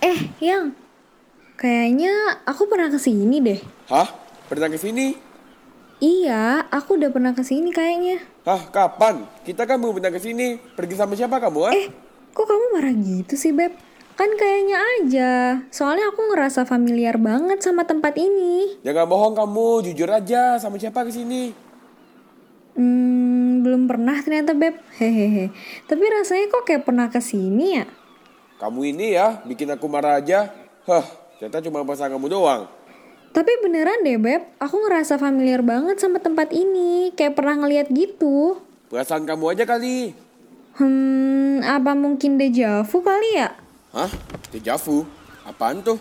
Eh, Yang. Kayaknya aku pernah ke sini deh. Hah? Pernah ke sini? Iya, aku udah pernah ke sini kayaknya. Hah, kapan? Kita kan mau pernah ke sini. Pergi sama siapa kamu, ah? Eh, kok kamu marah gitu sih, Beb? Kan kayaknya aja. Soalnya aku ngerasa familiar banget sama tempat ini. Jangan bohong kamu, jujur aja sama siapa ke sini. Hmm, belum pernah ternyata, Beb. Hehehe. Tapi rasanya kok kayak pernah ke sini ya? Kamu ini ya, bikin aku marah aja. Hah, ternyata cuma pasang kamu doang. Tapi beneran deh, Beb. Aku ngerasa familiar banget sama tempat ini. Kayak pernah ngeliat gitu. Perasaan kamu aja kali. Hmm, apa mungkin deja vu kali ya? Hah? Dejavu? Apaan tuh?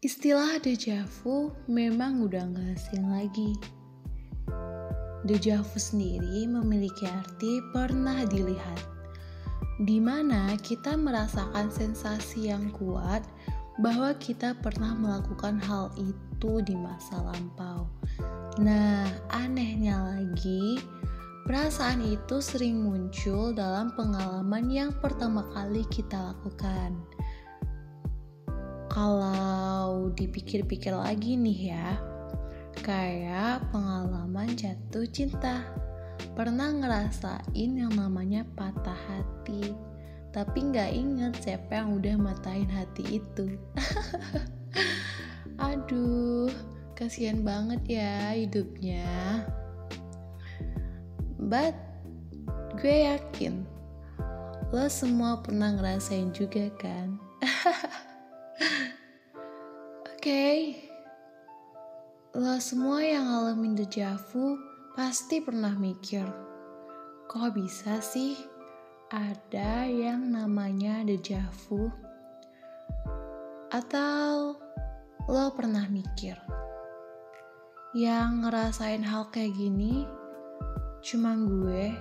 Istilah deja vu memang udah gak asing lagi. Deja vu sendiri memiliki arti pernah dilihat, di mana kita merasakan sensasi yang kuat bahwa kita pernah melakukan hal itu di masa lampau. Nah, anehnya lagi, perasaan itu sering muncul dalam pengalaman yang pertama kali kita lakukan. Kalau dipikir-pikir lagi nih ya, kayak pengalaman jatuh cinta. Pernah ngerasain yang namanya patah hati, tapi nggak inget siapa yang udah matahin hati itu. Aduh, kasihan banget ya hidupnya. But, gue yakin lo semua pernah ngerasain juga kan? Okay. lo semua yang ngalamin deja vu pasti pernah mikir, kok bisa sih ada yang namanya deja vu? Atau lo pernah mikir, yang ngerasain hal kayak gini cuma gue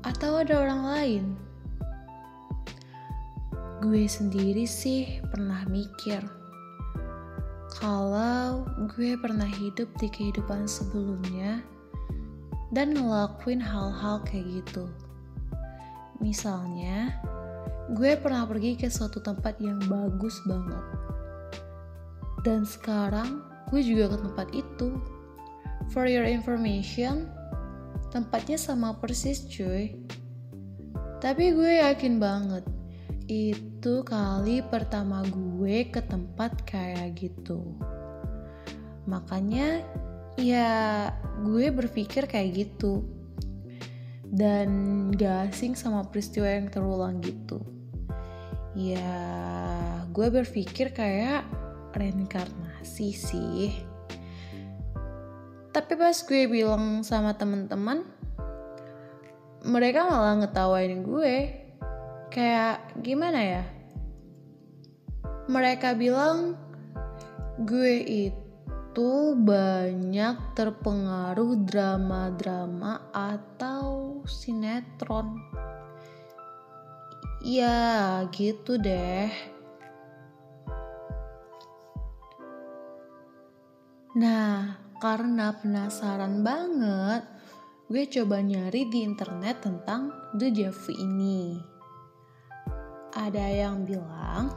atau ada orang lain? Gue sendiri sih pernah mikir kalau gue pernah hidup di kehidupan sebelumnya dan ngelakuin hal-hal kayak gitu. Misalnya, gue pernah pergi ke suatu tempat yang bagus banget. Dan sekarang gue juga ke tempat itu. For your information, tempatnya sama persis cuy. Tapi gue yakin banget itu kali pertama gue ke tempat kayak gitu. Makanya ya gue berpikir kayak gitu. Dan gak asing sama peristiwa yang terulang gitu. Ya gue berpikir kayak reinkarnasi sih. Tapi pas gue bilang sama temen-temen, mereka malah ngetawain gue kayak gimana ya? Mereka bilang gue itu banyak terpengaruh drama-drama atau sinetron. Ya, gitu deh. Nah, karena penasaran banget, gue coba nyari di internet tentang deja vu ini ada yang bilang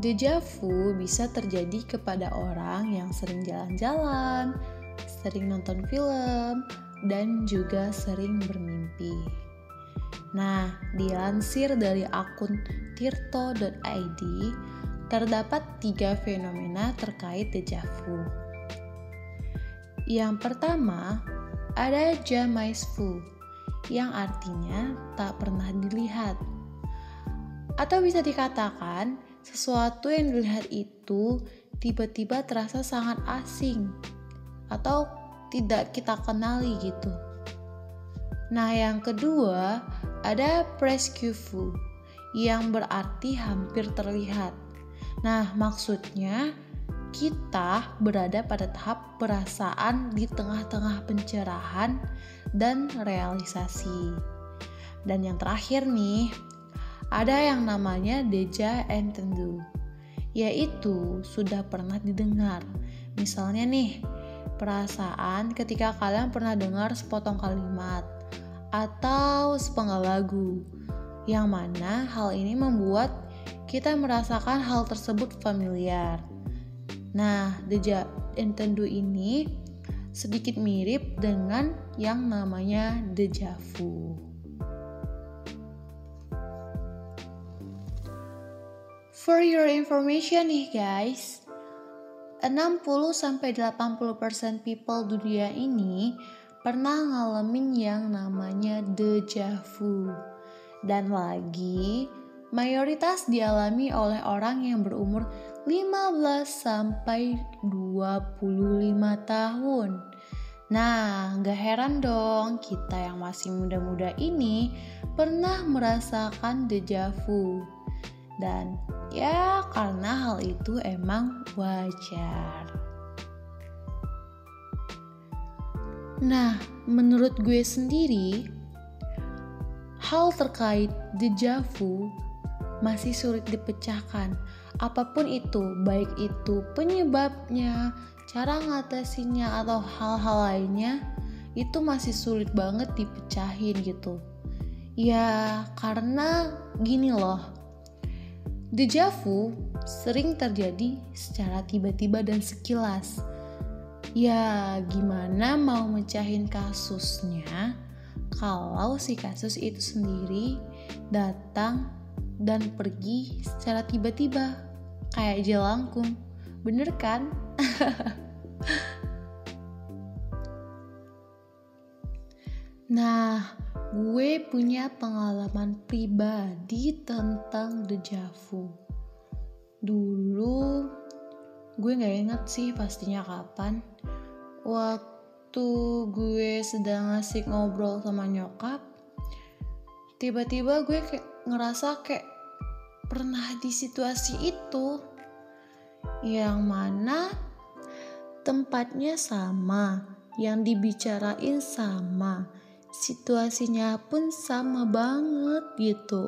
deja vu bisa terjadi kepada orang yang sering jalan-jalan, sering nonton film, dan juga sering bermimpi. Nah, dilansir dari akun tirto.id, terdapat tiga fenomena terkait deja vu. Yang pertama, ada jamais vu, yang artinya tak pernah dilihat atau bisa dikatakan, sesuatu yang dilihat itu tiba-tiba terasa sangat asing atau tidak kita kenali gitu. Nah, yang kedua ada presque yang berarti hampir terlihat. Nah, maksudnya kita berada pada tahap perasaan di tengah-tengah pencerahan dan realisasi. Dan yang terakhir nih, ada yang namanya deja entendu, yaitu sudah pernah didengar. Misalnya nih, perasaan ketika kalian pernah dengar sepotong kalimat atau sepenggal lagu, yang mana hal ini membuat kita merasakan hal tersebut familiar. Nah, deja entendu ini sedikit mirip dengan yang namanya deja vu. For your information nih guys, 60-80% people dunia ini pernah ngalamin yang namanya deja vu. Dan lagi, mayoritas dialami oleh orang yang berumur 15 sampai 25 tahun. Nah, gak heran dong kita yang masih muda-muda ini pernah merasakan deja vu. Dan Ya, karena hal itu emang wajar. Nah, menurut gue sendiri, hal terkait deja vu masih sulit dipecahkan. Apa pun itu, baik itu penyebabnya, cara ngatasinya atau hal-hal lainnya, itu masih sulit banget dipecahin gitu. Ya, karena gini loh, Deja vu sering terjadi secara tiba-tiba dan sekilas. Ya, gimana mau mecahin kasusnya kalau si kasus itu sendiri datang dan pergi secara tiba-tiba kayak jelangkung. Bener kan? nah, gue punya pengalaman pribadi tentang deja vu. Dulu gue gak inget sih pastinya kapan. Waktu gue sedang ngasih ngobrol sama nyokap, tiba-tiba gue kayak ngerasa kayak pernah di situasi itu. Yang mana tempatnya sama, yang dibicarain sama situasinya pun sama banget gitu.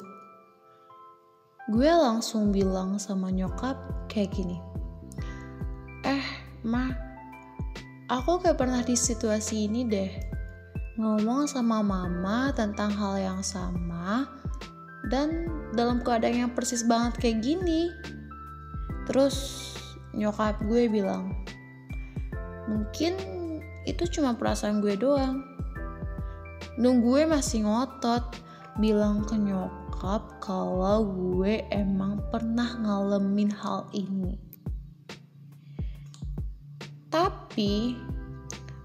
Gue langsung bilang sama nyokap kayak gini. Eh, ma, aku kayak pernah di situasi ini deh. Ngomong sama mama tentang hal yang sama dan dalam keadaan yang persis banget kayak gini. Terus nyokap gue bilang, mungkin itu cuma perasaan gue doang nunggu gue masih ngotot bilang ke nyokap kalau gue emang pernah ngalamin hal ini. Tapi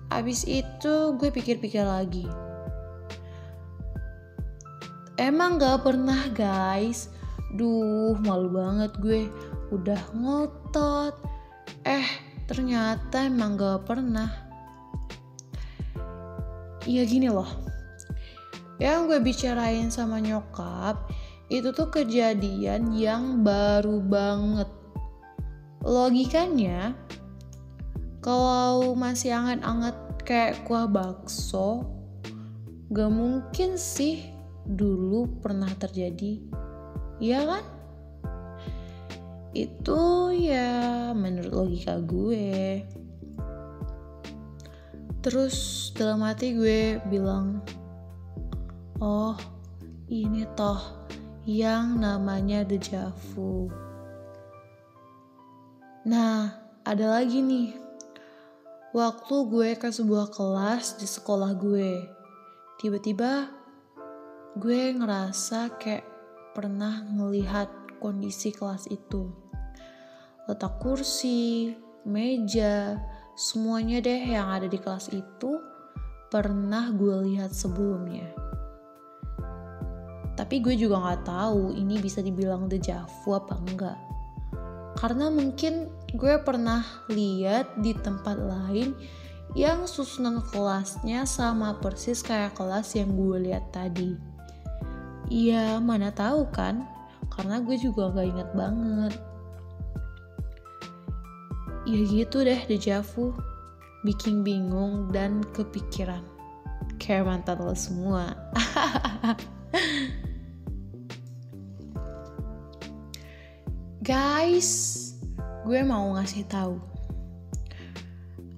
abis itu gue pikir-pikir lagi. Emang gak pernah guys. Duh malu banget gue. Udah ngotot. Eh ternyata emang gak pernah. Ya gini loh yang gue bicarain sama nyokap itu tuh kejadian yang baru banget. Logikanya, kalau masih anget-anget kayak kuah bakso, gak mungkin sih dulu pernah terjadi. Iya kan? Itu ya menurut logika gue. Terus dalam hati gue bilang, Oh, ini toh yang namanya deja vu. Nah, ada lagi nih. Waktu gue ke sebuah kelas di sekolah gue, tiba-tiba gue ngerasa kayak pernah ngelihat kondisi kelas itu. Letak kursi, meja, semuanya deh yang ada di kelas itu pernah gue lihat sebelumnya. Tapi gue juga gak tahu ini bisa dibilang deja vu apa enggak. Karena mungkin gue pernah lihat di tempat lain yang susunan kelasnya sama persis kayak kelas yang gue lihat tadi. Iya, mana tahu kan? Karena gue juga gak inget banget. Ya gitu deh deja vu. Bikin bingung dan kepikiran. Kayak mantan lo semua. Guys, gue mau ngasih tahu.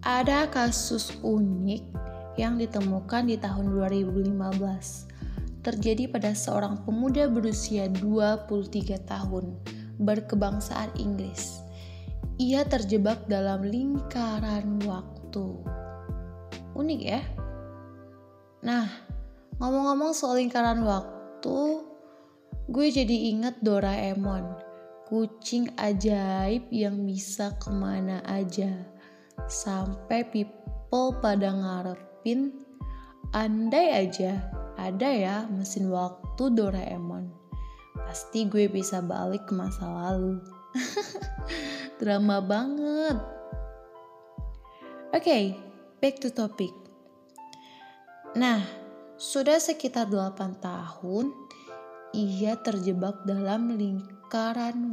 ada kasus unik yang ditemukan di tahun 2015 terjadi pada seorang pemuda berusia 23 tahun berkebangsaan Inggris. Ia terjebak dalam lingkaran waktu. Unik ya? Nah, ngomong-ngomong soal lingkaran waktu, gue jadi inget Doraemon, kucing ajaib yang bisa ke mana aja. Sampai people pada ngarepin, andai aja ada ya mesin waktu Doraemon. Pasti gue bisa balik ke masa lalu. Drama banget. Oke, okay, back to topic. Nah, sudah sekitar 8 tahun ia terjebak dalam lingkaran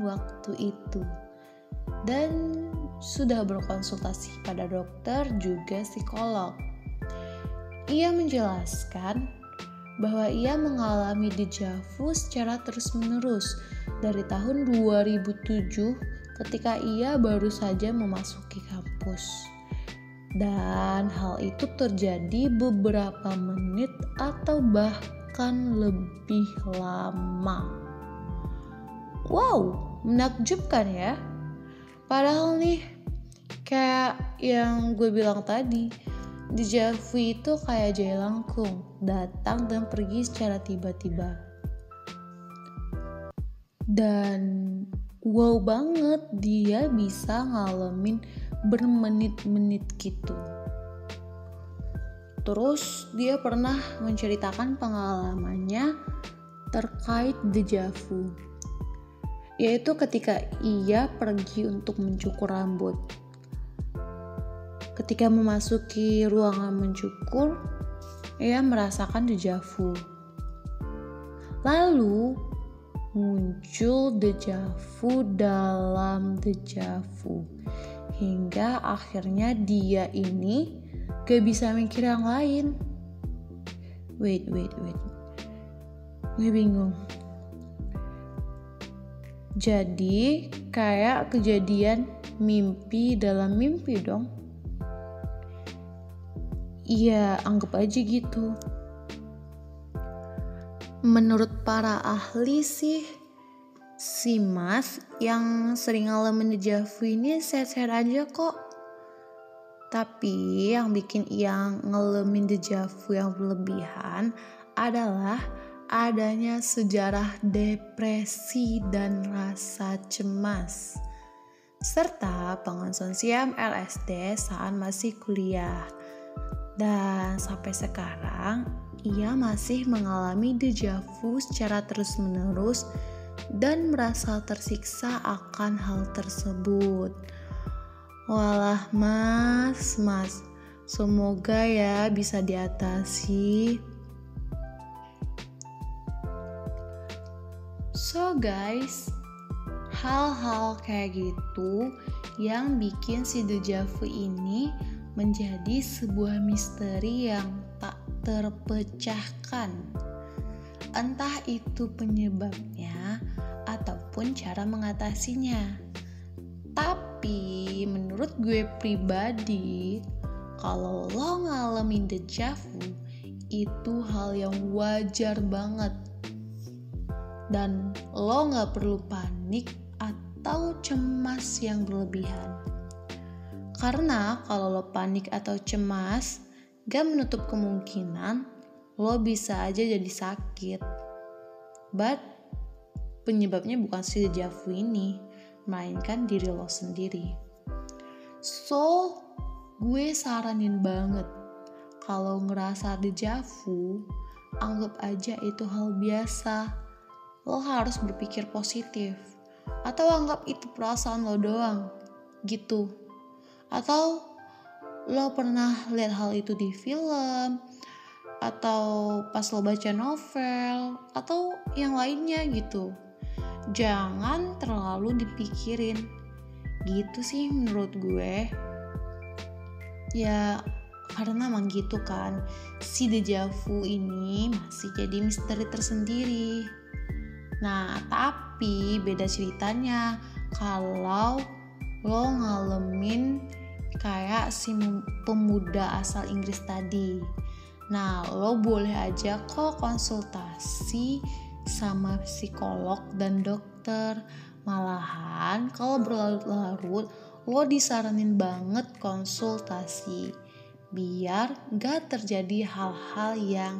waktu itu. Dan sudah berkonsultasi pada dokter juga psikolog. Ia menjelaskan bahwa ia mengalami dejavu secara terus-menerus dari tahun 2007 ketika ia baru saja memasuki kampus. Dan hal itu terjadi beberapa menit atau bahkan lebih lama. Wow, menakjubkan ya. Padahal nih, kayak yang gue bilang tadi, dejavu itu kayak jaya langkung, datang dan pergi secara tiba-tiba. Dan wow banget dia bisa ngalamin bermenit-menit gitu. Terus dia pernah menceritakan pengalamannya terkait dejavu. Yaitu ketika ia pergi untuk mencukur rambut. Ketika memasuki ruangan mencukur, ia merasakan dejavu. Lalu muncul dejavu dalam dejavu hingga akhirnya dia ini gak bisa mikir yang lain. Wait, wait, wait. Gue bingung. Jadi kayak kejadian mimpi dalam mimpi dong. Iya, anggap aja gitu. Menurut para ahli sih, si Mas yang sering ngalamin dejavu ini sehat-sehat aja kok. Tapi yang bikin ia ngalamin dejavu yang berlebihan adalah adanya sejarah depresi dan rasa cemas serta pengonsumsian LSD saat masih kuliah. Dan sampai sekarang ia masih mengalami dejavu secara terus-menerus dan merasa tersiksa akan hal tersebut. Walah, Mas, Mas, semoga ya bisa diatasi. So, guys, hal-hal kayak gitu yang bikin si dejavu ini menjadi sebuah misteri yang tak terpecahkan entah itu penyebabnya ataupun cara mengatasinya. Tapi menurut gue pribadi, kalau lo ngalamin dejavu, itu hal yang wajar banget. Dan lo gak perlu panik atau cemas yang berlebihan. Karena kalau lo panik atau cemas, gak menutup kemungkinan lo bisa aja jadi sakit. But penyebabnya bukan si dejavu ini, melainkan diri lo sendiri. So, gue saranin banget kalau ngerasa dejavu, anggap aja itu hal biasa. Lo harus berpikir positif. Atau anggap itu perasaan lo doang. Gitu. Atau lo pernah lihat hal itu di film, atau pas lo baca novel atau yang lainnya gitu jangan terlalu dipikirin gitu sih menurut gue ya karena emang gitu kan si dejavu ini masih jadi misteri tersendiri nah tapi beda ceritanya kalau lo ngalamin kayak si pemuda asal Inggris tadi. Nah, lo boleh aja kok konsultasi sama psikolog dan dokter. Malahan kalau berlarut-larut, lo disaranin banget konsultasi biar gak terjadi hal-hal yang